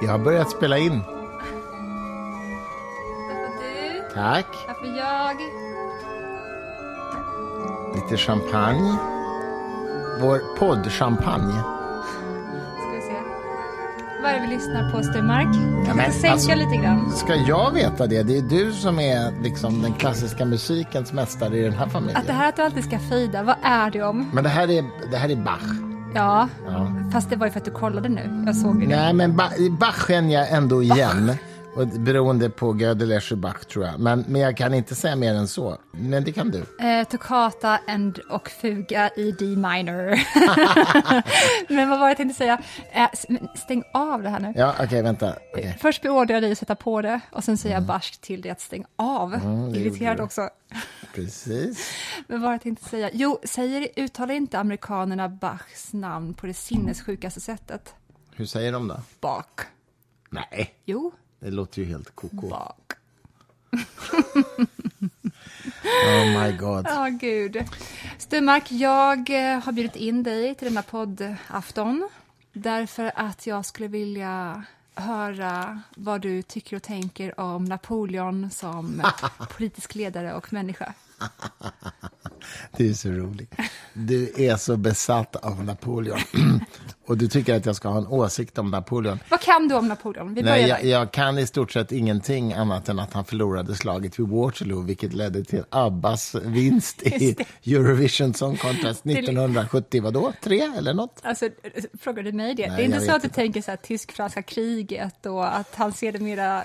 Jag har börjat spela in. Varför du? Tack. Varför jag? Lite champagne. Vår podd-champagne. Ska vi se. Vad är det vi lyssnar på, Stenmark? Jag men, kan sänka alltså- lite grann. Ska jag veta det? Det är du som är liksom den klassiska musikens mästare i den här familjen. Att det här att du alltid ska fejda, vad är det om? Men det här är, det här är Bach. Ja, Ja. fast det var ju för att du kollade nu. Jag såg ju det. Nej, men ba Bach känner jag ändå igen. Och beroende på Gödel Bach, tror jag. Men, men jag kan inte säga mer än så. Men det kan du. Eh, toccata and och fuga i D minor. Men vad var det jag tänkte säga? Eh, stäng av det här nu. Ja, okej, vänta. Okej. Först beordrar jag dig att sätta på det och sen säger jag barskt till dig att stäng av. Mm, Irriterad också. Precis. Men vad jag tänkte säga? Jo, säger, uttalar inte amerikanerna Bachs namn på det sinnessjukaste sättet? Hur säger de då? Bach. Nej, Jo, det låter ju helt koko. Bach. Oh my god. Ja, gud. Sturmark, jag eh, har bjudit in dig till denna poddafton därför att jag skulle vilja höra vad du tycker och tänker om Napoleon som politisk ledare och människa. Du är så rolig. Du är så besatt av Napoleon. Och du tycker att jag ska ha en åsikt om Napoleon. Vad kan du om Napoleon? Vi Nej, jag, jag kan i stort sett ingenting annat än att han förlorade slaget vid Waterloo, vilket ledde till Abbas vinst i Eurovision Song Contest 1970, vadå? Tre eller något? Alltså, eh, frågar du mig det? Nej, det är inte så att du inte. tänker så här tysk-franska kriget och att han sedermera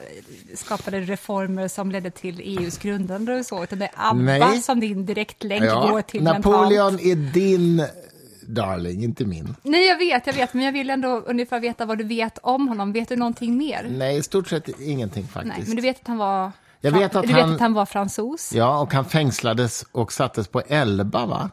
skapade reformer som ledde till EUs grundande och så, utan det är ABBA Nej. som din direktlänk går till Napoleon mentalt. är din darling, inte min. Nej, jag vet, jag vet, men jag vill ändå ungefär veta vad du vet om honom. Vet du någonting mer? Nej, i stort sett ingenting faktiskt. Nej, men du vet att han var... Jag vet att du vet han- att han var fransos. Ja, och han fängslades och sattes på Elba, va?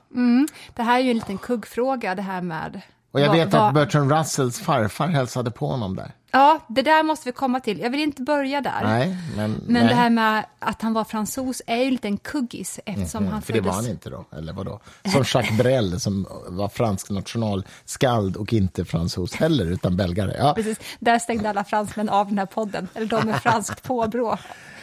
Det här är ju en liten kuggfråga, det här med... Och jag vad- vet vad- att Bertrand Russells farfar hälsade på honom där. Ja, det där måste vi komma till. Jag vill inte börja där. Nej, men... Men nej. det här med att han var fransos är ju en liten kuggis eftersom han Mm, För det föddes... var han inte då, eller vadå? Som Jacques Brel som var fransk nationalskald och inte fransos heller, utan belgare. Ja. Precis, där stängde alla fransmän av den här podden, eller de med franskt påbrå.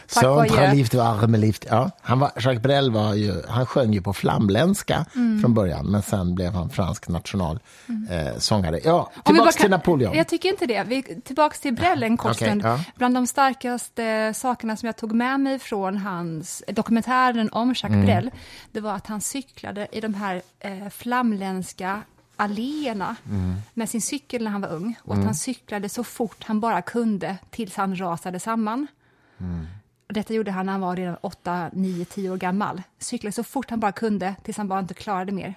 Så och armelift. Ja, han var, Jacques Brel var ju, han sjöng ju på flamländska Mm. från början, men sen blev han fransk nationalsångare. Eh, sångare. ja, tillbaks bara till kan- Napoleon. Jag tycker inte det. Vi, tillbaks till Brell en kort Okej, stund. ja. Bland de starkaste sakerna som jag tog med mig från hans dokumentären om Jacques Mm. Brel, det var att han cyklade i de här eh, flamländska alléerna Mm. med sin cykel när han var ung. Och att han cyklade så fort han bara kunde tills han rasade samman. Mm. Detta gjorde han när han var redan 8, 9, 10 år gammal. Cyklade så fort han bara kunde tills han bara inte klarade mer.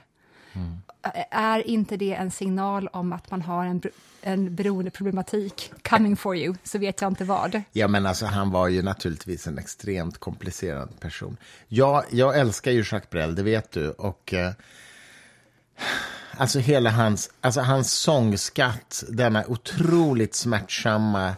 Är inte det en signal om att man har en, en beroendeproblematik coming for you, så vet jag inte vad. Ja, men alltså, han var ju naturligtvis en extremt komplicerad person. Jag, jag älskar ju Jacques Brel, det vet du. Och, eh, alltså hela hans, alltså hans sångskatt, denna otroligt smärtsamma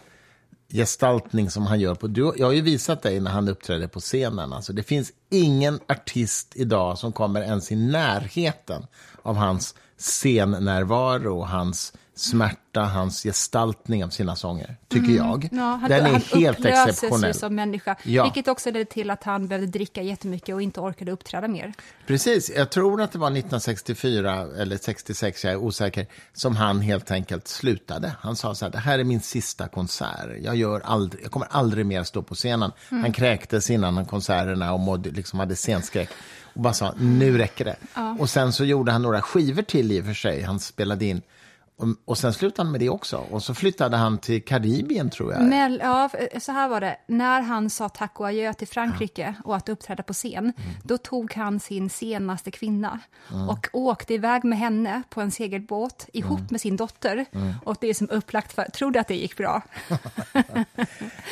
gestaltning som han gör. på du, Jag har ju visat dig när han uppträdde på scenen. Alltså, det finns ingen artist idag som kommer ens i närheten av hans scennärvaro, hans smärta, hans gestaltning av sina sånger, tycker jag. Mm. Ja, han, Den är han helt exceptionell. ju som människa, Ja. vilket också ledde till att han behövde dricka jättemycket och inte orkade uppträda mer. Precis, jag tror att det var 1964 eller 66, jag är osäker, som han helt enkelt slutade. Han sa så här, det här är min sista konsert, jag, gör aldrig, jag kommer aldrig mer stå på scenen. Mm. Han kräktes innan konserterna och mådde, liksom hade scenskräck. Och bara sa, nu räcker det. Och sen så gjorde han några skivor till i och för sig, han spelade in. Och, och sen slutade han med det också. Och så flyttade han till Karibien tror jag. Men, ja, så här var det, när han sa tack och adjö till Frankrike och att uppträda på scen, Mm. då tog han sin senaste kvinna och åkte iväg med henne på en segelbåt ihop Mm. med sin dotter. Och det är som upplagt för, trodde att det gick bra.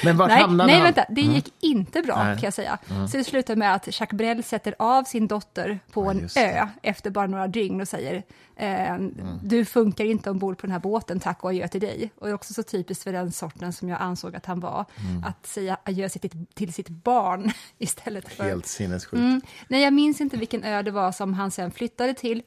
Men vart Nej, hamnade nej han? vänta, det gick inte bra Nej. kan jag säga. Så det slutar med att Jacques Brel sätter av sin dotter på en just det. ö efter bara några dygn och säger eh, du funkar inte ombord på den här båten, tack och adjö till dig. Och det är också så typiskt för den sorten som jag ansåg att han var, att säga adjö till sitt, till sitt barn istället för... Helt sinnessjukt. Mm. Nej, jag minns inte vilken ö det var som han sen flyttade till.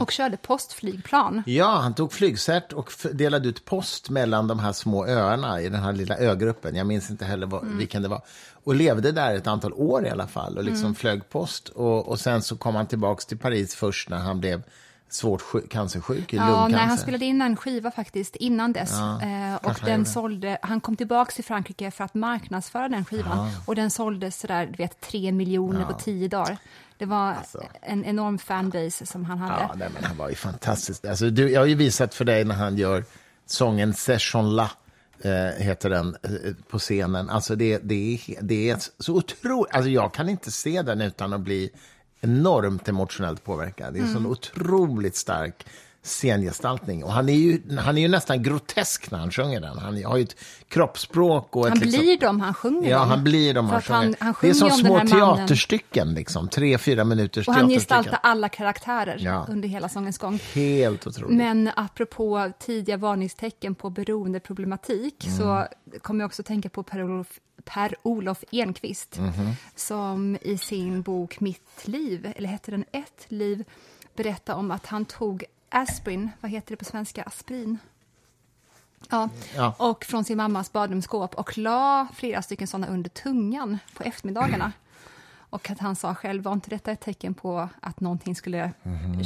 och körde postflygplan. Ja, han tog flygcert och delade ut post mellan de här små öarna i den här lilla ögruppen. Jag minns inte heller vad, Mm. vilken det var. Och levde där ett antal år i alla fall och liksom Mm. flög post. Och, och sen så kom han tillbaka till Paris först när han blev svårt sjuk, cancersjuk i Ja, lungcancer. nej, han spelade in en skiva faktiskt innan dess. eh, och den gjorde. sålde, han kom tillbaka till Frankrike för att marknadsföra den skivan. Och den sålde sådär, du vet, tre miljoner på tio dagar. Det var en enorm fanbase som han hade. Alltså. Ja, nej, men han var ju fantastisk. Alltså, du, jag har ju visat för dig när han gör sången Session La, eh, heter den, eh, på scenen. Alltså det, det, är, det är så otroligt... Alltså jag kan inte se den utan att bli enormt emotionellt påverkad. Det är en Mm. sån otroligt stark scengestaltning. Och han är, ju, han är ju nästan grotesk när han sjunger den. Han har ju ett kroppsspråk och Han ett... liksom- blir dem han sjunger Ja, han blir de För han att han, sjunger. det är sjunger som om små mannen. teaterstycken, liksom. tre, fyra minuters Och han teaterstycken. gestaltar alla karaktärer Ja. under hela sångens gång. Helt otroligt. Men apropå tidiga varningstecken på beroendeproblematik Mm. så kommer jag också tänka på Per-Olof Per-Olof Enquist Mhm. som i sin bok Mitt liv, eller heter den Ett liv, berättar om att han tog aspirin, vad heter det på svenska, aspirin? Ja, Ja. och från sin mammas badrumsskåp och la flera stycken sådana under tungan på eftermiddagarna. Och att han sa själv, var inte detta ett tecken på att någonting skulle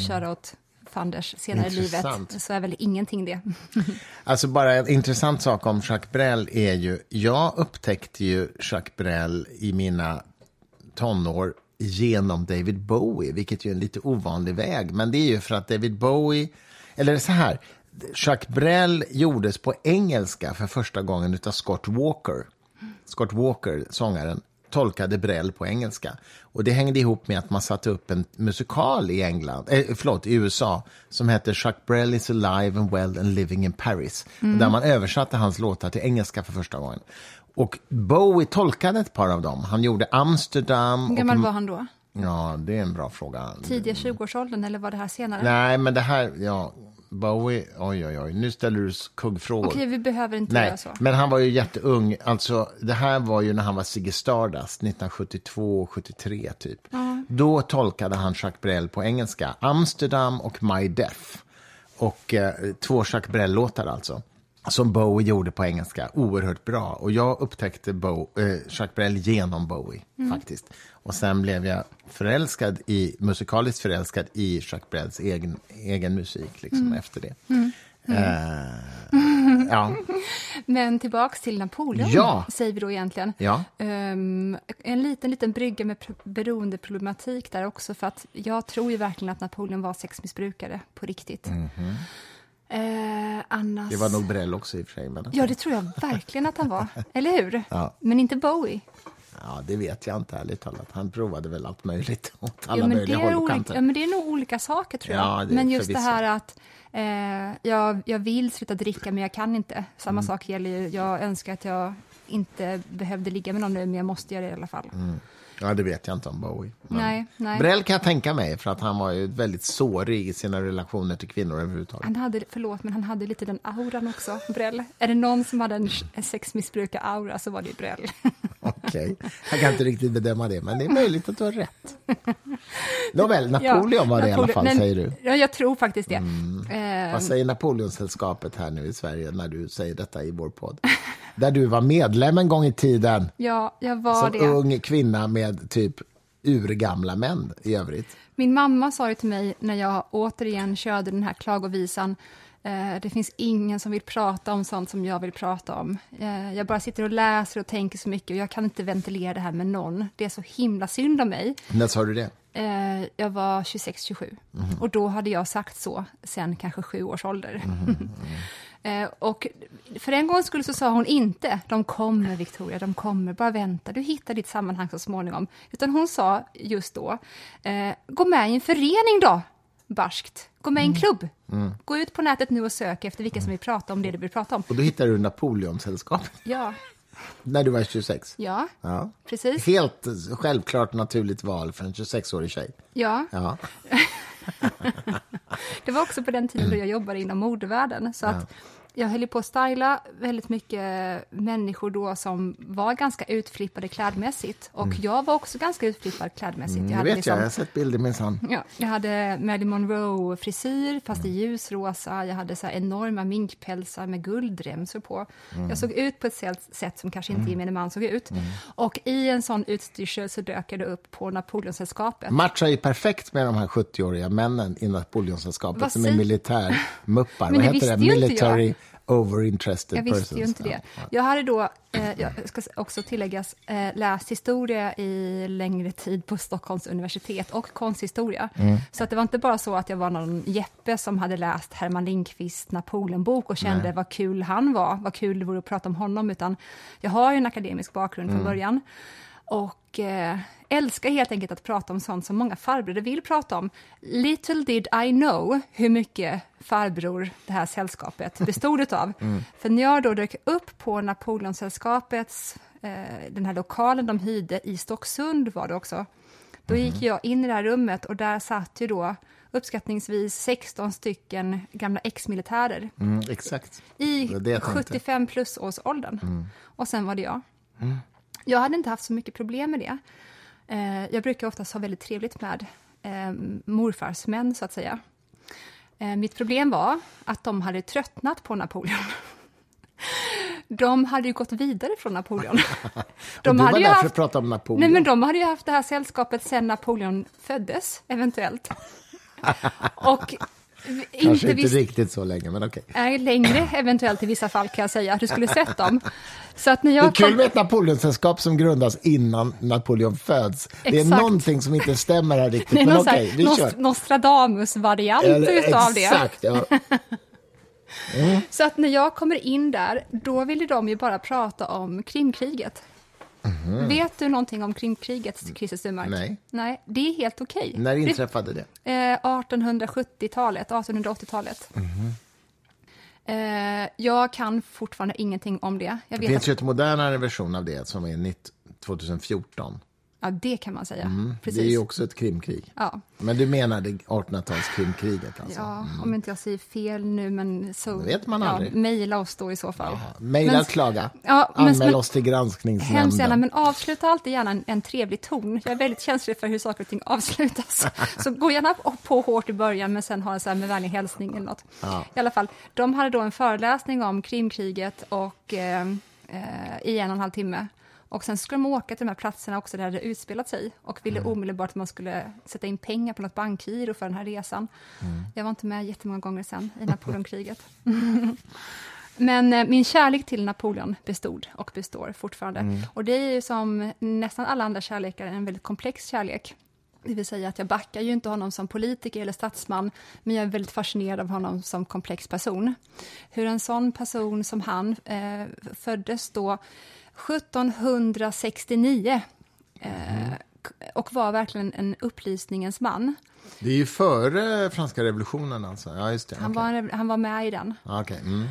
köra åt fanders senare i livet? Så är väl ingenting det. Alltså bara en intressant sak om Jacques Brel är ju, jag upptäckte ju Jacques Brel i mina tonår genom David Bowie, vilket ju är en lite ovanlig väg. Men det är ju för att David Bowie, eller så här, Jacques Brel gjordes på engelska för första gången av Scott Walker. Scott Walker, sångaren, tolkade Brel på engelska. Och det hängde ihop med att man satte upp en musikal i England, eh, förlåt, i USA som hette Jacques Brel is alive and well and living in Paris. Och där man översatte hans låtar till engelska för första gången. Och Bowie tolkade ett par av dem. Han gjorde Amsterdam. Hur gammal och, var han då? Ja, det är en bra fråga. Tidiga 20-årsåldern eller var det här senare? Nej, men det här, ja, Bowie, oj, oj, oj, nu ställer du kuggfrågor. Okej, vi behöver inte Nej, göra så. men han var ju jätteung. Alltså, det här var ju när han var Ziggy Stardust, 1972, 73 typ. Då tolkade han Jacques Brel på engelska. Amsterdam och My Death. Och eh, två Jacques Brel-låtar alltså. Som Bowie gjorde på engelska. Oerhört bra. Och jag upptäckte Bo, eh, Jacques Brel genom Bowie faktiskt. Och sen blev jag förälskad i, musikaliskt förälskad i Jacques Brels egen, egen musik liksom efter det. Eh, ja. Men tillbaks till Napoleon, Ja. säger vi då egentligen. Ja. Ehm, en liten, liten brygga med pro- beroendeproblematik där också, för att jag tror ju verkligen att Napoleon var sexmissbrukare på riktigt. Eh, annars... Det var nog Brel också i och för sig. Men Ja, det tror jag verkligen att han var. Eller hur? Ja. Men inte Bowie. ja, det vet jag inte ärligt talat. Han provade väl allt möjligt åt alla Jo, men, det möjliga är håll och kanter. ja, men det är nog olika saker, tror jag. Ja, men just det här att eh, jag, jag vill sluta dricka, men jag kan inte. Samma Mm. sak gäller ju, jag önskar att jag inte behövde ligga med någon nu, men jag måste göra det i alla fall. Ja, det vet jag inte om Bowie. Nej, nej. Brel kan jag tänka mig, för att han var ju väldigt sårig i sina relationer till kvinnor överhuvudtaget. Han hade, förlåt, men han hade lite den auran också, Brell. Är det någon som hade en en sexmissbrukar-aura så var det ju Brell. Okej, jag kan inte riktigt bedöma det, men det är möjligt att du har rätt. Nåväl, Napoleon var det i alla Napoleon- fall, men- säger du. Mm. Ja, jag tror faktiskt det. Eh, Vad säger Napoleonsällskapet här nu i Sverige när du säger detta i vår podd? Där du var medlem en gång i tiden, ja, jag var som det. ung kvinna med typ urgamla män i övrigt. Min mamma sa ju till mig när jag återigen körde den här klagovisan det finns ingen som vill prata om sånt som jag vill prata om. Eh, jag bara sitter och läser och tänker så mycket och jag kan inte ventilera det här med någon. Det är så himla synd om mig. När sa du det? Eh, jag var 26-27 och då hade jag sagt så sen kanske sju års ålder. eh, och för en gång skulle så sa hon inte de kommer Victoria, de kommer, bara vänta, du hittar ditt sammanhang så småningom. Utan hon sa just då, eh, gå med i en förening då, barskt. Gå med i en klubb. Gå ut på nätet nu och sök efter vilka som vill prata om det du vill prata om. Och då hittade du Napoleonsällskapet Ja, när du var 26. ja, Ja. precis. Helt självklart naturligt val för en 26-årig tjej. Ja, Ja. Det var också på den tiden då jag jobbade inom modevärlden. Så att jag höll på att styla väldigt mycket människor då som var ganska utflippade klädmässigt. Och jag var också ganska utflippad klädmässigt. Mm, Jag hade vet jag, jag har sett bilder minsann. Ja, jag hade Marilyn Monroe-frisyr, fast i ljusrosa. Jag hade så här enorma minkpälsar med guldremsor på. Jag såg ut på ett sätt- som kanske inte gemene man såg ut. Och i en sån utstyrsel så dök jag upp på Napoleonsällskapet. Matchar ju perfekt med de här 70-åriga männen i Napoleonsällskapet som är militärmuppar. Vad heter det? Military overinterested Jag visste persons. ju inte det. Ja, ja. Jag hade då, eh, jag ska också tilläggas, eh, läst historia i längre tid på Stockholms universitet och konsthistoria. Mm. Så att det var inte bara så att jag var någon Jeppe som hade läst Herman Lindqvist Napoleonbok och kände Nej. vad kul han var, vad kul det vore att prata om honom, utan jag har ju en akademisk bakgrund Mm. från början. Och eh, älskar helt enkelt att prata om sånt som många farbröder vill prata om. Little did I know hur mycket farbror det här sällskapet bestod utav. För när jag då dök upp på Napoleonsällskapets, eh, den här lokalen de hyrde i Stocksund var det också, då gick jag in i det här rummet och där satt ju då uppskattningsvis 16 stycken gamla ex-militärer Mm, exakt. i Det var det jag tänkte. 75 plus års åldern. Och sen var det jag. Jag hade inte haft så mycket problem med det. Eh, jag brukar oftast ha väldigt trevligt med eh, morfars män, så att säga. Eh, mitt problem var att de hade tröttnat på Napoleon. De hade ju gått vidare från Napoleon. De du var hade där ju haft prata om Napoleon. Nej, men de hade ju haft det här sällskapet sen Napoleon föddes, eventuellt. Och Kanske inte visste... riktigt så länge, men okej. Nej, längre eventuellt i vissa fall kan jag säga, du skulle sett dem. Så att när Det är jag kul kom... med ett Napoleonsällskap som grundas innan Napoleon föds. Det är Exakt. någonting som inte stämmer här riktigt, Det är men okej, här vi Nost- kör. Nostradamus-variant utav det. Exakt, ja. Så att när jag kommer in där, då ville de ju bara prata om Krimkriget. Vet du någonting om Krimkriget, Christer Sturmark? Mhm. Nej. Nej, det är helt okej. När inträffade det? Eh, 1870-talet, 1880-talet. Mhm. Eh, jag kan fortfarande ingenting om det. Det finns att, ju ett modernare version av det som är nytt 2014. Ja, det kan man säga. Mm. Det Precis. är ju också ett krimkrig. ja. Men du menar det 1800-talskrimkriget alltså? ja, om inte jag säger fel nu, men så... Det vet man ja, aldrig. Mejla oss då i så fall. Mejla, Men- klaga. Ja, men- Anmäl men- oss till Hemskt gärna, granskningsnämnden. men avsluta alltid gärna en, en trevlig ton. Jag är väldigt känslig för hur saker och ting avslutas. Så gå gärna på, på hårt i början, men sen ha en så här med vänlig hälsning eller något. Ja. I alla fall, de hade då en föreläsning om Krimkriget och, eh, eh, i en och en halv timme. Och sen skulle de åka till de här platserna också där det hade utspelat sig och ville omedelbart att man skulle sätta in pengar på något bankgiro för den här resan. Jag var inte med jättemånga gånger sen i Napoleonkriget. Men eh, min kärlek till Napoleon bestod och består fortfarande. Och det är ju som nästan alla andra kärlekar en väldigt komplex kärlek. Det vill säga att jag backar ju inte honom som politiker eller statsman, men jag är väldigt fascinerad av honom som komplex person. Hur en sån person som han eh, föddes då 1769 eh, och var verkligen en upplysningens man. Det är ju före franska revolutionen alltså. Ja, just det. Han, var, han var med i den. Ja, okej. Mm.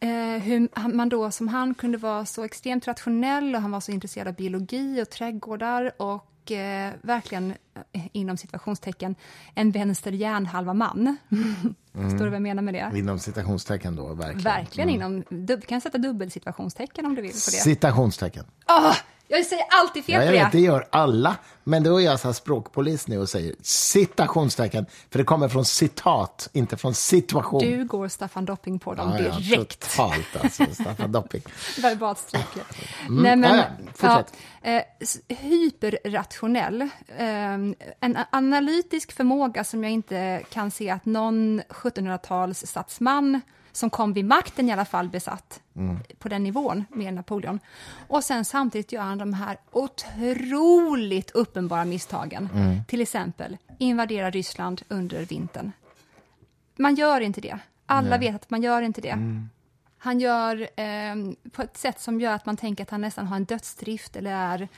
Eh, hur man då som han kunde vara så extremt rationell och han var så intresserad av biologi och trädgårdar och eh, verkligen, eh, inom situationstecken, en vänster hjärnhalva man. Förstår du vad jag menar med det? Inom citationstecken då, verkligen. Verkligen inom, du kan sätta dubbelsituationstecken om du vill på det. Citationstecken. Åh, jag säger alltid fel Ja, jag vet, det gör alla. Men då är jag så här språkpolis nu och säger citationstecken, för det kommer från citat, inte från situation. Du går Staffan Dopping på dem ja, ja, direkt. Totalt alltså, Staffan Dopping. verbalt stryker. Nej, men, Mm. ja, ja, ja, eh, hyperrationell. Eh, en analytisk förmåga som jag inte kan se att någon 1700-tals statsman som kom vid makten i alla fall besatt Mm. på den nivån med Napoleon. Och sen samtidigt gör han de här otroligt uppenbara misstagen. Mm. Till exempel invadera Ryssland under vintern. Man gör inte det. Alla vet att man gör inte det. Han gör eh, på ett sätt som gör att man tänker att han nästan har en dödsdrift eller är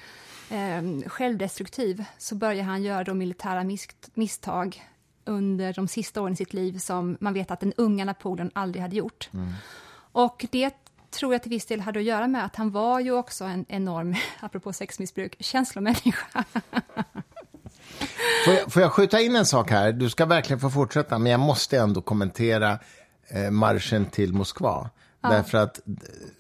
eh, självdestruktiv. Så börjar han göra de militära mis misstag under de sista åren i sitt liv som man vet att den unga Napoleon aldrig hade gjort. Och det tror jag till viss del hade att göra med att han var ju också en enorm, apropå sexmissbruk, känslomänniska. Får jag, får jag skjuta in en sak här? Du ska verkligen få fortsätta, men jag måste ändå kommentera eh, marschen till Moskva. Därför att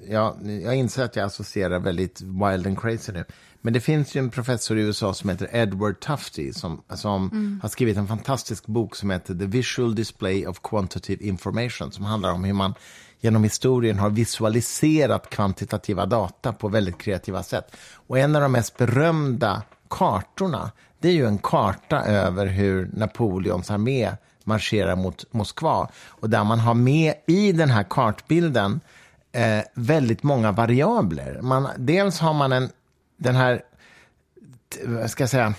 ja, jag inser att jag associerar väldigt wild and crazy nu. Men det finns ju en professor i USA som heter Edward Tufte som, som mm. har skrivit en fantastisk bok som heter The Visual Display of Quantitative Information som handlar om hur man genom historien har visualiserat kvantitativa data på väldigt kreativa sätt. Och en av de mest berömda kartorna, det är ju en karta över hur Napoleons armé marscherar mot Moskva. Och där man har med i den här kartbilden eh, väldigt många variabler. Man, dels har man en, den här, vad ska jag säga,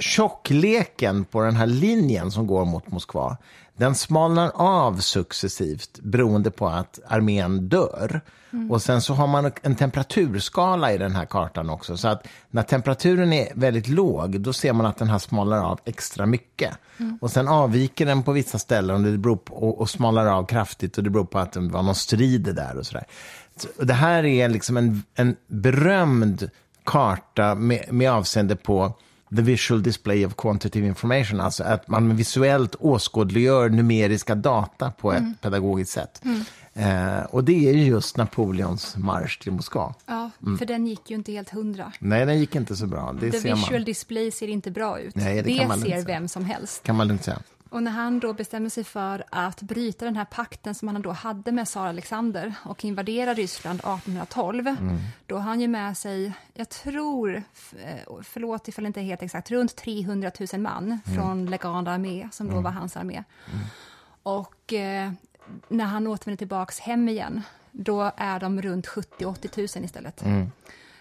tjockleken på den här linjen som går mot Moskva den smalnar av successivt beroende på att armén dör. Mm. Och sen så har man en temperaturskala i den här kartan också. Så att när temperaturen är väldigt låg, då ser man att den här smalnar av extra mycket. Mm. Och sen avviker den på vissa ställen och, det beror på, och, och smalnar av kraftigt och det beror på att det var någon strid där och sådär. Så det här är liksom en, en berömd karta med, med avseende på the visual display of quantitative information, alltså att man visuellt åskådliggör numeriska data på ett mm. pedagogiskt sätt. Mm. Eh, och det är just Napoleons marsch till Moskva. Ja, mm. för den gick ju inte helt hundra. Nej, den gick inte så bra. Det The visual man. display ser inte bra ut. Nej, det, det kan man ser vem som helst. kan man lugnt säga. Och när han då bestämmer sig för att bryta den här pakten som han då hade med tsar Alexander och invadera Ryssland 1812, mm. då har han ju med sig, jag tror, eh, förlåt ifall det inte är helt exakt, runt 300 000 man mm. från Legande armé, som då mm. var hans armé. Mm. Och eh, när han återvänder tillbaks hem igen, då är de runt 70-80 000 istället.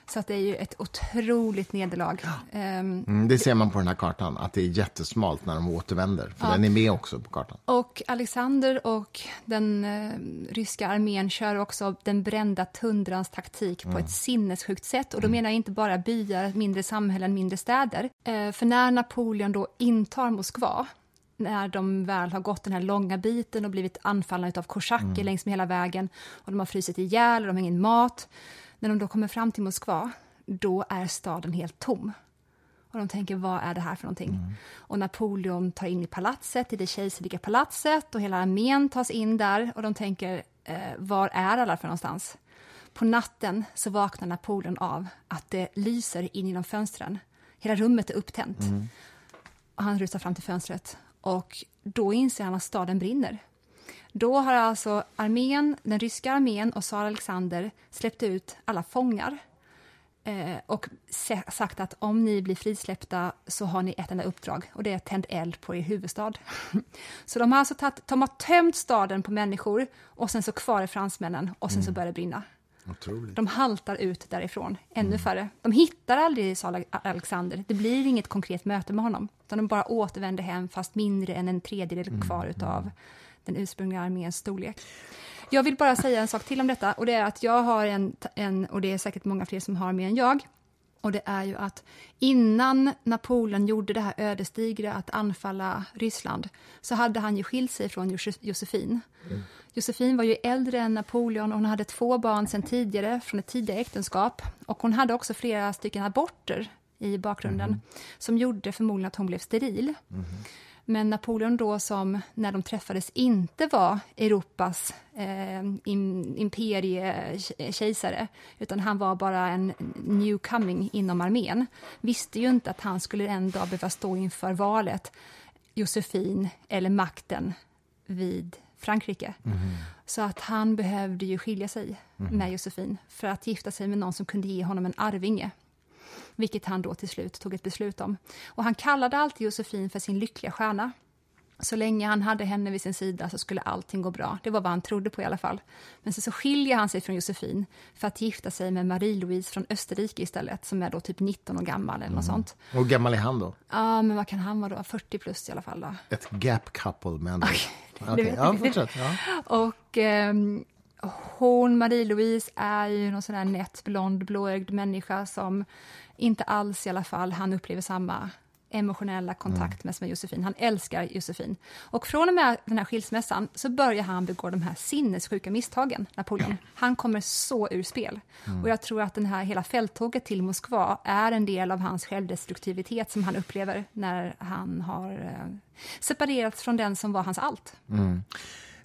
Mm. Så att det är ju ett otroligt nederlag. Ja. Um, mm, det ser man på den här kartan, att det är jättesmalt när de återvänder. För ja. den är med också på kartan. Och Alexander och den uh, ryska armén kör också den brända tundrans taktik mm. på ett sinnessjukt sätt. Och då mm. menar jag inte bara byar, mindre samhällen, mindre städer. Uh, för när Napoleon då intar Moskva när de väl har gått den här långa biten och blivit anfallna av korsacker mm. längs med hela vägen och de har frusit ihjäl och de har ingen mat när de då kommer fram till Moskva, då är staden helt tom. Och de tänker, vad är det här för någonting? Mm. Och Napoleon tar in i palatset, i det kejserliga palatset och hela armén tas in där och de tänker, eh, var är alla för någonstans? På natten så vaknar Napoleon av att det lyser in genom fönstren. Hela rummet är upptänt. Mm. Och han rusar fram till fönstret och då inser han att staden brinner. Då har alltså armén, den ryska armén och tsar Alexander släppt ut alla fångar eh, och sagt att om ni blir frisläppta så har ni ett enda uppdrag och det är tänd eld på er huvudstad. så de har alltså tatt, de har tömt staden på människor och sen så kvar är fransmännen och sen mm. så börjar det brinna. Otroligt. De haltar ut därifrån, ännu mm. färre. De hittar aldrig Sal Alexander, det blir inget konkret möte med honom, utan de bara återvänder hem fast mindre än en tredjedel mm. kvar utav mm den ursprungliga arméns storlek. Jag vill bara säga en sak till om detta och det är att jag har en, en och det är säkert många fler som har mer än jag, och det är ju att innan Napoleon gjorde det här ödesdigra att anfalla Ryssland så hade han ju skilt sig från Josefin. Mm. Josefin var ju äldre än Napoleon och hon hade två barn sedan tidigare från ett tidigare äktenskap. Och hon hade också flera stycken aborter i bakgrunden mm. som gjorde förmodligen att hon blev steril. Mm. Men Napoleon då som när de träffades inte var Europas eh, imperiekejsare utan han var bara en newcoming inom armén visste ju inte att han skulle en dag behöva stå inför valet Josefin eller makten vid Frankrike. Mm. Så att han behövde ju skilja sig mm. med Josefin för att gifta sig med någon som kunde ge honom en arvinge vilket han då till slut tog ett beslut om. Och han kallade alltid Josefin för sin lyckliga stjärna. Så länge han hade henne vid sin sida så skulle allting gå bra. Det var vad han trodde på i alla fall. Men så, så skiljer han sig från Josefin för att gifta sig med Marie-Louise från Österrike istället, som är då typ 19 år gammal eller mm. något sånt. Och hur gammal är han då? Ja, men vad kan han vara då? 40 plus i alla fall då. Ett gap couple med andra okay. okay. Ja, fortsätt. Ja. Och eh, hon, Marie-Louise, är ju någon sån där nätt, blond, blåögd människa som inte alls i alla fall han upplever samma emotionella kontakt mm. med Josefin. Han älskar Josefin. Och från och med den här skilsmässan så börjar han begå de här sinnessjuka misstagen, Napoleon. Han kommer så ur spel. Mm. Och jag tror att den här hela fälttåget till Moskva är en del av hans självdestruktivitet som han upplever när han har eh, separerats från den som var hans allt. Mm.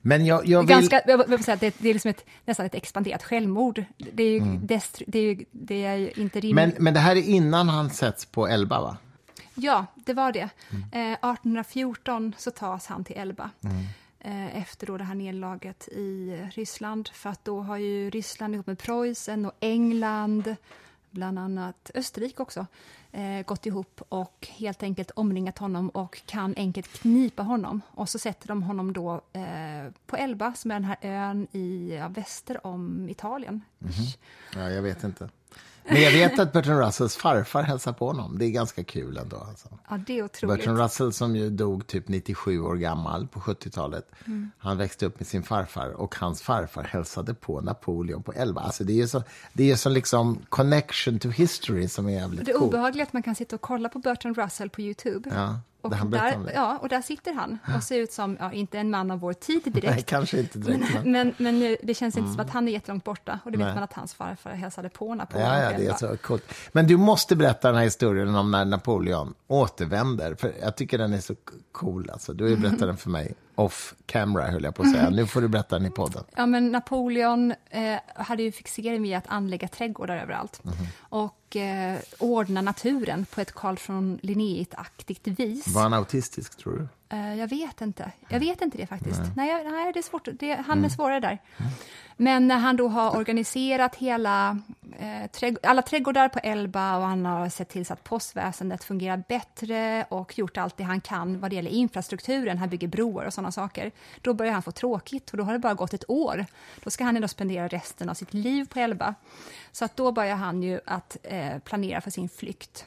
Men jag, jag vill... Ganska, jag vill säga det, det är liksom ett, nästan ett expanderat självmord. Det är ju, destru, det är ju, det är ju inte rimligt. men, men det här är innan han sätts på Elba, va? Ja, det var det. Eh, 1814 så tas han till Elba. Eh, efter då det här nedlaget i Ryssland. För att då har ju Ryssland ihop med Preussen och England, bland annat Österrike också, eh, gått ihop och helt enkelt omringat honom och kan enkelt knipa honom. Och så sätter de honom då eh, på Elba, som är den här ön i, ja, väster om Italien. Mhm. Ja, jag vet inte. Men jag vet att Bertrand Russells farfar hälsar på honom. Det är ganska kul ändå. Alltså. Ja, det är otroligt. Bertrand Russell som ju dog typ 97 år gammal på 70-talet. Mm. Han växte upp med sin farfar och hans farfar hälsade på Napoleon på Elba. Alltså det är ju så, det är så liksom connection to history som är jävligt Det är cool. obehagligt att man kan sitta och kolla på Bertrand Russell på Youtube. Ja, och, där där, ja, och där sitter han och ser ut som, ja, inte en man av vår tid direkt. Nej, kanske inte direkt. Men... Men, men det känns inte som att han är jättelångt borta. Och det vet Nej. man att hans farfar hälsade på Napoleon. Ja, ja, det är så coolt. Men du måste berätta den här historien om när Napoleon återvänder. För jag tycker den är så cool. Alltså. Du har ju berättat den för mig off camera, höll jag på att säga. Nu får du berätta den i podden. Ja, men Napoleon eh, hade ju fixering vid att anlägga trädgårdar överallt. Mhm. Och eh, ordna naturen på ett Carl från Linnéet-aktigt vis. Var han autistisk, tror du? Eh, jag vet inte. Jag vet inte det faktiskt. Nej, nej det är svårt. Det, han Mm. är svårare där. Men när han då har organiserat hela, eh, trädg- alla trädgårdar på Elba och han har sett till så att postväsendet fungerar bättre och gjort allt det han kan vad det gäller infrastrukturen, han bygger broar och sådana saker. Då börjar han få tråkigt och då har det bara gått ett år. Då ska han ändå spendera resten av sitt liv på Elba. Så att då börjar han ju att eh, planera för sin flykt.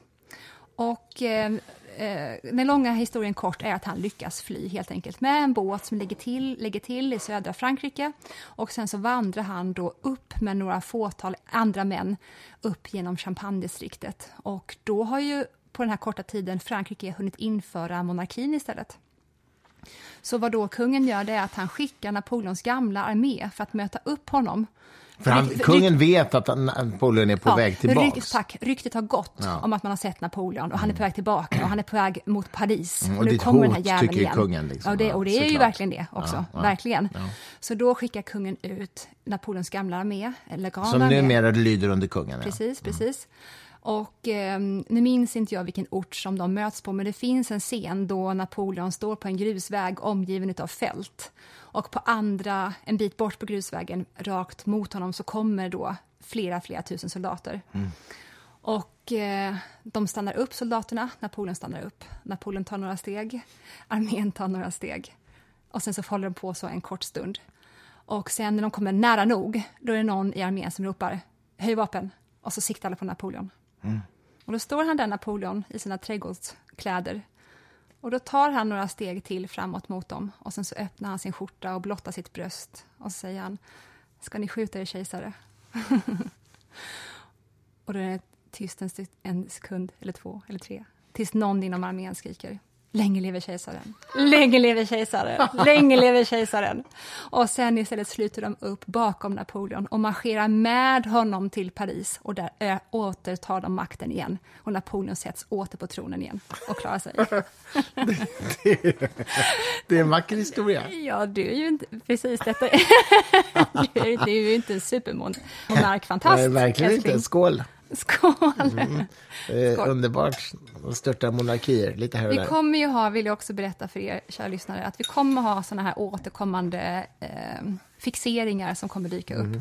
Och eh, eh, den långa historien kort är att han lyckas fly helt enkelt med en båt som lägger till, ligger till i södra Frankrike. Och sen så vandrar han då upp med några fåtal andra män upp genom Champagne-distriktet. Och då har ju på den här korta tiden Frankrike hunnit införa monarkin istället. Så vad då kungen gör det är att han skickar Napoleons gamla armé för att möta upp honom. För han, Rykt- kungen vet att Napoleon är på väg tillbaks. Rykt, tack, ryktet har gått Ja. om att man har sett Napoleon och han är på väg tillbaka och han är på väg mot Paris. Mm, och och det är nu kommer den här jäveln tycker ju igen. kungen, liksom. ja, det, Ja, och det är ju såklart. verkligen det också. Ja, ja, verkligen. ja. Så då skickar kungen ut Napoleons gamla armé, eller Som armé. numera lyder under kungen. Ja. Precis, precis. Och eh, nu minns inte jag vilken ort som de möts på, men det finns en scen då Napoleon står på en grusväg omgiven av fält. Och på andra, en bit bort på grusvägen, rakt mot honom, så kommer då flera, flera tusen soldater. Och eh, de stannar upp, soldaterna. Napoleon stannar upp. Napoleon tar några steg. Armén tar några steg. Och sen så håller de på så en kort stund. Och sen när de kommer nära nog, då är det någon i armén som ropar höj vapen. Och så siktar alla på Napoleon. Och då står han där, Napoleon, i sina trädgårdskläder. Och då tar han några steg till framåt mot dem. Och sen så öppnar han sin skjorta och blottar sitt bröst. Och så säger han, ska ni skjuta er kejsare? och då är det tyst en, en sekund, eller två, eller tre. Tills någon inom armén skriker, länge lever kejsaren, länge lever kejsaren, länge lever kejsaren. Och sen istället sluter de upp bakom Napoleon och marscherar med honom till Paris och där återtar de makten igen. Och Napoleon sätts åter på tronen igen och klarar sig. Det är en vacker historia. Ja, du är ju inte precis detta. du är, du är ju inte en supermonark-fantast. Nej, verkligen inte. Skål! Skål! Eh, Skål. underbart störta monarkier lite här och Vi där. kommer ju ha, vill jag också berätta för er kära lyssnare, att vi kommer ha såna här återkommande eh, fixeringar som kommer dyka upp.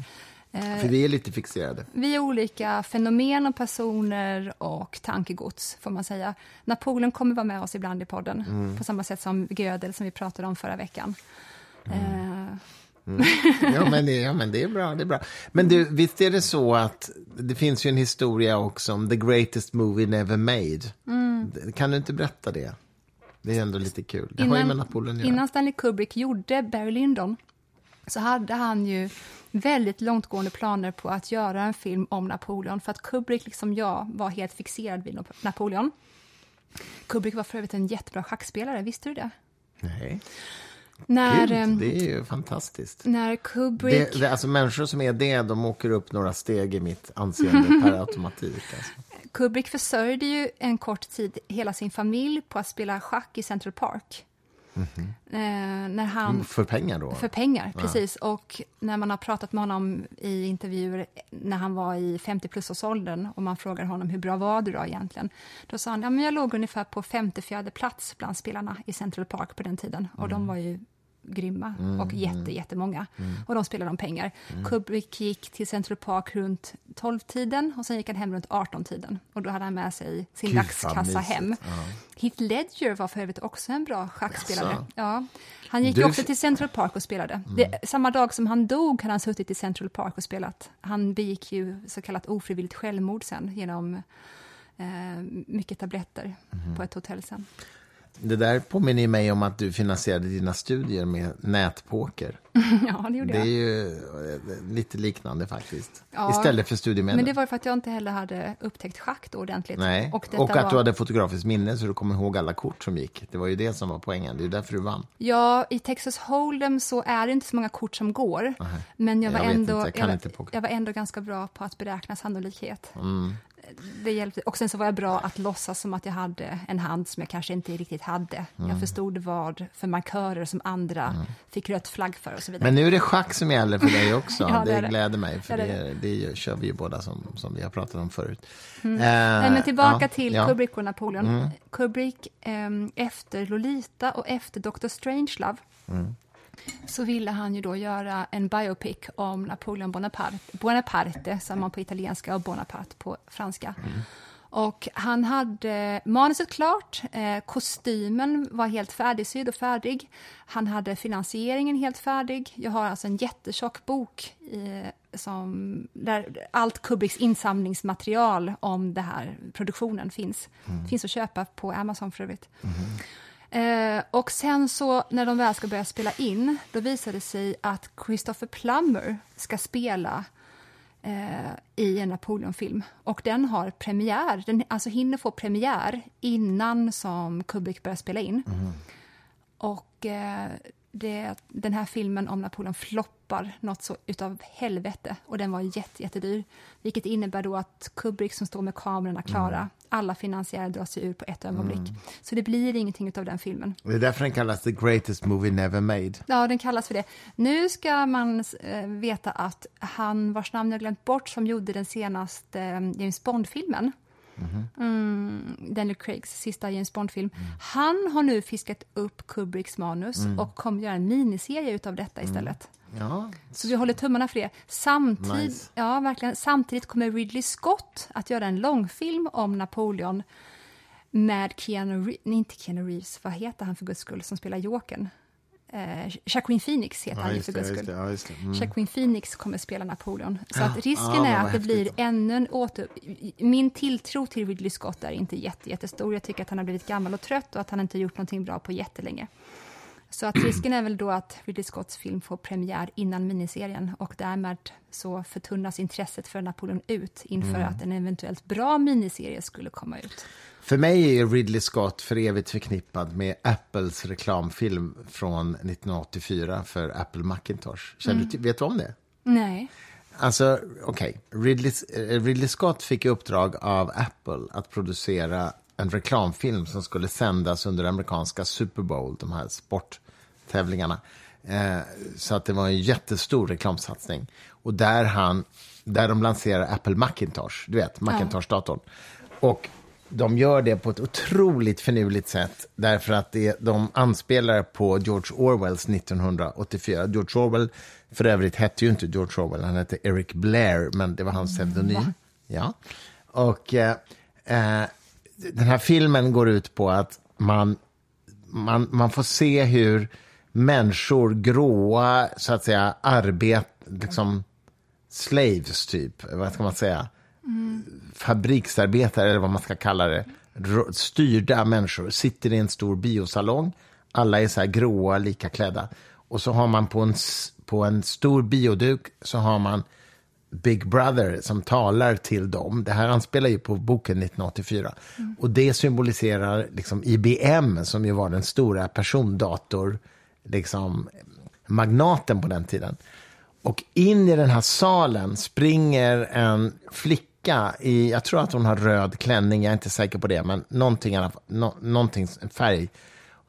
Eh, För vi är lite fixerade. vi är olika fenomen och personer och tankegods, får man säga. Napoleon kommer vara med oss ibland i podden, Mm. på samma sätt som Gödel som vi pratade om förra veckan. Eh, Ja men, det, ja, men det är bra. Det är bra. Men du, visst är det så att det finns ju en historia också om the greatest movie never made. Mm. Kan du inte berätta det? Det är ändå lite kul. Det har ju med Napoleon innan Stanley Kubrick gjorde Barry Lyndon så hade han ju väldigt långtgående planer på att göra en film om Napoleon för att Kubrick, liksom jag, var helt fixerad vid Nap- Napoleon. Kubrick var för övrigt en jättebra schackspelare, visste du det? Nej, När, Gud, ehm, det är ju fantastiskt. när Kubrick... Det, det, alltså människor som är det, de åker upp några steg i mitt anseende per automatik. Alltså. Kubrick försörjde ju en kort tid hela sin familj på att spela schack i Central Park. Eh, när han, För pengar då? för pengar, precis. Och när man har pratat med honom i intervjuer när han var i 50 plus-årsåldern och man frågar honom hur bra var du då egentligen? Då sa han, ja men jag låg ungefär på 54 plats bland spelarna i Central Park på den tiden. Och de var ju grymma och jätte, jättemånga. Och de spelade om pengar. Kubrick gick till Central Park runt 12-tiden och sen gick han hem runt 18-tiden. Och då hade han med sig sin Gud, dagskassa hem. Ja. Heath Ledger var för övrigt också en bra schackspelare. Ja. Han gick Du också till Central Park och spelade. Det, samma dag som han dog hade han suttit i Central Park och spelat. Han begick ju så kallat ofrivilligt självmord sen genom eh, mycket tabletter på ett hotell sen. Det där påminner mig om att du finansierade dina studier med nätpoker. ja, det gjorde Det är jag. ju eh, lite liknande faktiskt. Ja. Istället för studiemedel. Men det var för att jag inte heller hade upptäckt schack då ordentligt. Nej. Och, Och, att var... du hade fotografiskt minne så du kommer ihåg alla kort som gick. Det var ju det som var poängen. Det är därför du vann. Ja, i Texas Hold'em så är det inte så många kort som går. Men jag var, Jag ändå, jag jag var ändå ganska bra på att beräkna sannolikhet. Mm. Det hjälpte. Och sen så var jag bra att låtsas som att jag hade en hand som jag kanske inte riktigt hade. Mm. Jag förstod vad för markörer som andra fick rött flagg för och så vidare. Men nu är det schack som gäller för dig också. Ja, det det gläder mig, för det, det det, det kör vi ju båda som, som vi har pratat om förut. Mm. Nej, men tillbaka ja, till ja. Mm. Kubrick och Napoleon. Kubrick, ehm, efter Lolita och efter Dr. Strangelove Mm. Så ville han ju då göra en biopic om Napoleon Bonaparte, Bonaparte sa man på italienska och Bonaparte på franska. Mm. Och han hade manuset klart, eh, kostymen var helt färdigsydd och färdig. Han hade finansieringen helt färdig. Jag har alltså en jättetjock bok eh, som, där allt Kubricks insamlingsmaterial om den här produktionen finns. Finns att köpa på Amazon för övrigt. Eh, och sen så när de väl ska börja spela in, då visar det sig att Christopher Plummer ska spela eh, i en Napoleon-film. Och den har premiär, den alltså hinner få premiär innan som Kubrick börjar spela in. Och eh, det, den här filmen om Napoleon floppar något så utav helvete och den var jätte, jättedyr. Vilket innebär då att Kubrick som står med kamerorna klara, alla finansiärer drar sig ur på ett ögonblick. Så det blir ingenting utav den filmen. Det är därför den kallas the greatest movie never made. Ja, den kallas för det. Nu ska man eh, veta att han vars namn jag glömt bort som gjorde den senaste eh, James Bond-filmen, mm, Daniel Craigs sista James Bond-film, han har nu fiskat upp Kubricks manus och kommer göra en miniserie utav detta istället. Ja, Så vi håller tummarna för det. Samtid, Nice. ja, verkligen. Samtidigt kommer Ridley Scott att göra en långfilm om Napoleon med Keanu Reeves, nej inte Keanu Reeves, vad heter han för guds skull som spelar Jokern? Eh, Jacqueline Phoenix heter ja han ju för guds skull. ja. Mm. Jacqueline Phoenix kommer spela Napoleon. Så att risken Ja, är att det blir häftigt. ännu en åter... Min tilltro till Ridley Scott är inte jätte, jättestor. Jag tycker att han har blivit gammal och trött och att han inte har gjort någonting bra på jättelänge. Så att risken är väl då att Ridley Scotts film får premiär innan miniserien och därmed så förtunnas intresset för Napoleon ut inför Mm. att en eventuellt bra miniserie skulle komma ut. För mig är Ridley Scott för evigt förknippad med Apples reklamfilm från 1984 för Apple Macintosh. Känner Mm. du vet du om det? Nej. Alltså, okej. Ridley, eh, Ridley Scott fick i uppdrag av Apple att producera en reklamfilm som skulle sändas under amerikanska Super Bowl, de här sporttävlingarna. Eh, så att det var en jättestor reklamsatsning. Och där, han, där de lanserar Apple Macintosh, du vet, Macintosh-datorn. Och de gör det på ett otroligt finurligt sätt därför att det, de anspelar på George Orwells 1984. George Orwell, för övrigt, hette ju inte George Orwell, han hette Eric Blair, men det var hans pseudonym. Ja. Och eh, eh, den här filmen går ut på att man, man, man får se hur människor, gråa, så att säga, arbet, liksom slaves typ, vad ska man säga? fabriksarbetare, eller vad man ska kalla det, styrda människor, sitter i en stor biosalong. Alla är så här gråa, lika klädda. Och så har man på en, på en stor bioduk så har man Big Brother som talar till dem. Det här anspelar ju på boken 1984. Och det symboliserar liksom IBM som ju var den stora persondator, liksom magnaten på den tiden. Och in i den här salen springer en flicka i, jag tror att hon har röd klänning, jag är inte säker på det, men någonting, no, någonting färg.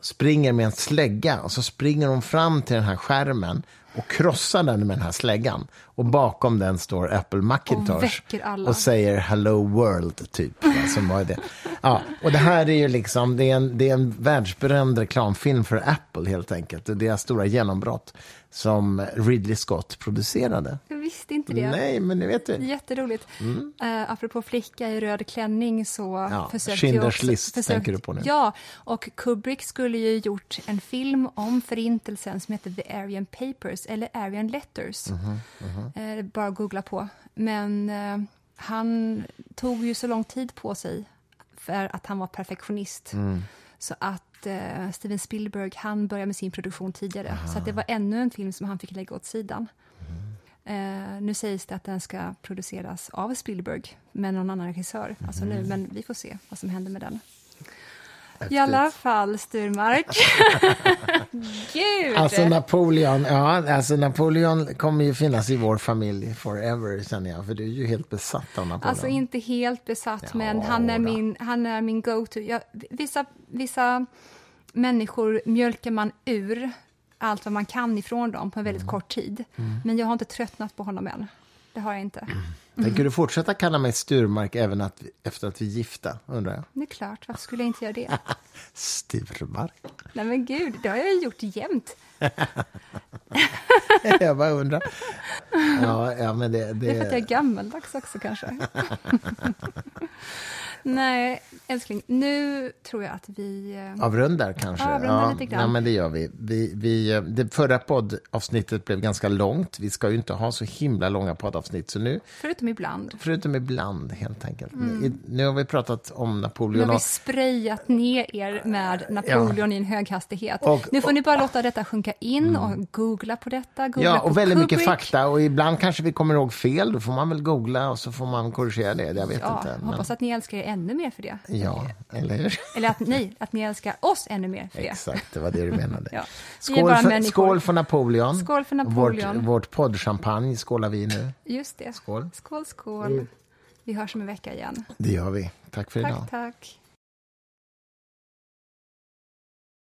springer med en slägga och så springer hon fram till den här skärmen och krossar den med den här släggan. Och bakom den står Apple Macintosh Och och säger Hello World, typ. Som var det. Ja, och det här är ju liksom, det är, en, det är en världsberömd reklamfilm för Apple helt enkelt. Och deras stora genombrott som Ridley Scott producerade. Jag visste inte det. Nej, men det vet du. Jätteroligt. Mm. Uh, apropå flicka i röd klänning så Ja, försökte jag också... list tänker du på nu. Ja, och Kubrick skulle ju gjort en film om förintelsen som heter The Aryan Papers, eller Aryan Letters. Mhm, Eh, bara googla på. Men eh, han tog ju så lång tid på sig för att han var perfektionist. Mm. Så att eh, Steven Spielberg, han började med sin produktion tidigare. Så att det var ännu en film som han fick lägga åt sidan. Eh, nu sägs det att den ska produceras av Spielberg med någon annan regissör. Alltså nu, men vi får se vad som händer med den. I alla fall, Sturmark. Gud! Alltså Napoleon, ja, alltså Napoleon kommer ju finnas i vår familj forever, känner jag. För du är ju helt besatt av Napoleon. Alltså inte helt besatt, Ja, men han är då. min, han är min go-to. Vissa, vissa människor mjölkar man ur allt vad man kan ifrån dem på en Mm. väldigt kort tid. Men jag har inte tröttnat på honom än. Det har jag inte. Tänker du fortsätta kalla mig Sturmark även att, efter att vi är gifta, undrar jag? Det är klart, varför skulle jag inte göra det? Sturmark? Nej men gud, det har jag ju gjort jämt. jag bara undrar. Ja, ja men det... Det är för att jag är det gammaldags också kanske. Nej, älskling, nu tror jag att vi... eh, avrundar kanske? Avrundar lite grann. Nej, men det gör vi. vi, vi det förra poddavsnittet blev ganska långt. Vi ska ju inte ha så himla långa poddavsnitt. Så nu, Förutom ibland. förutom ibland helt enkelt. I, nu har vi pratat om Nu Napoleon. har vi och- sprayat ner er med Napoleon i en hög hastighet. Och- nu får ni bara låta detta sjunka in och googla på detta. Googla Ja, och väldigt mycket Kubrick. fakta. Och ibland kanske vi kommer ihåg fel. Då får man väl googla och så får man korrigera det. Jag vet Ja, inte. Men, hoppas att ni älskar er ännu mer för det. Ja, eller hur? Eller att ni, att ni älskar oss ännu mer för det. Exakt, det var det du menade. Ja. Skål, för, skål för Napoleon. Skål för Napoleon. Vårt, vårt poddchampagne skålar vi nu. Just det. Skål. Skål, skål. Vi hörs om en vecka igen. Det gör vi. Tack för idag. Tack, tack.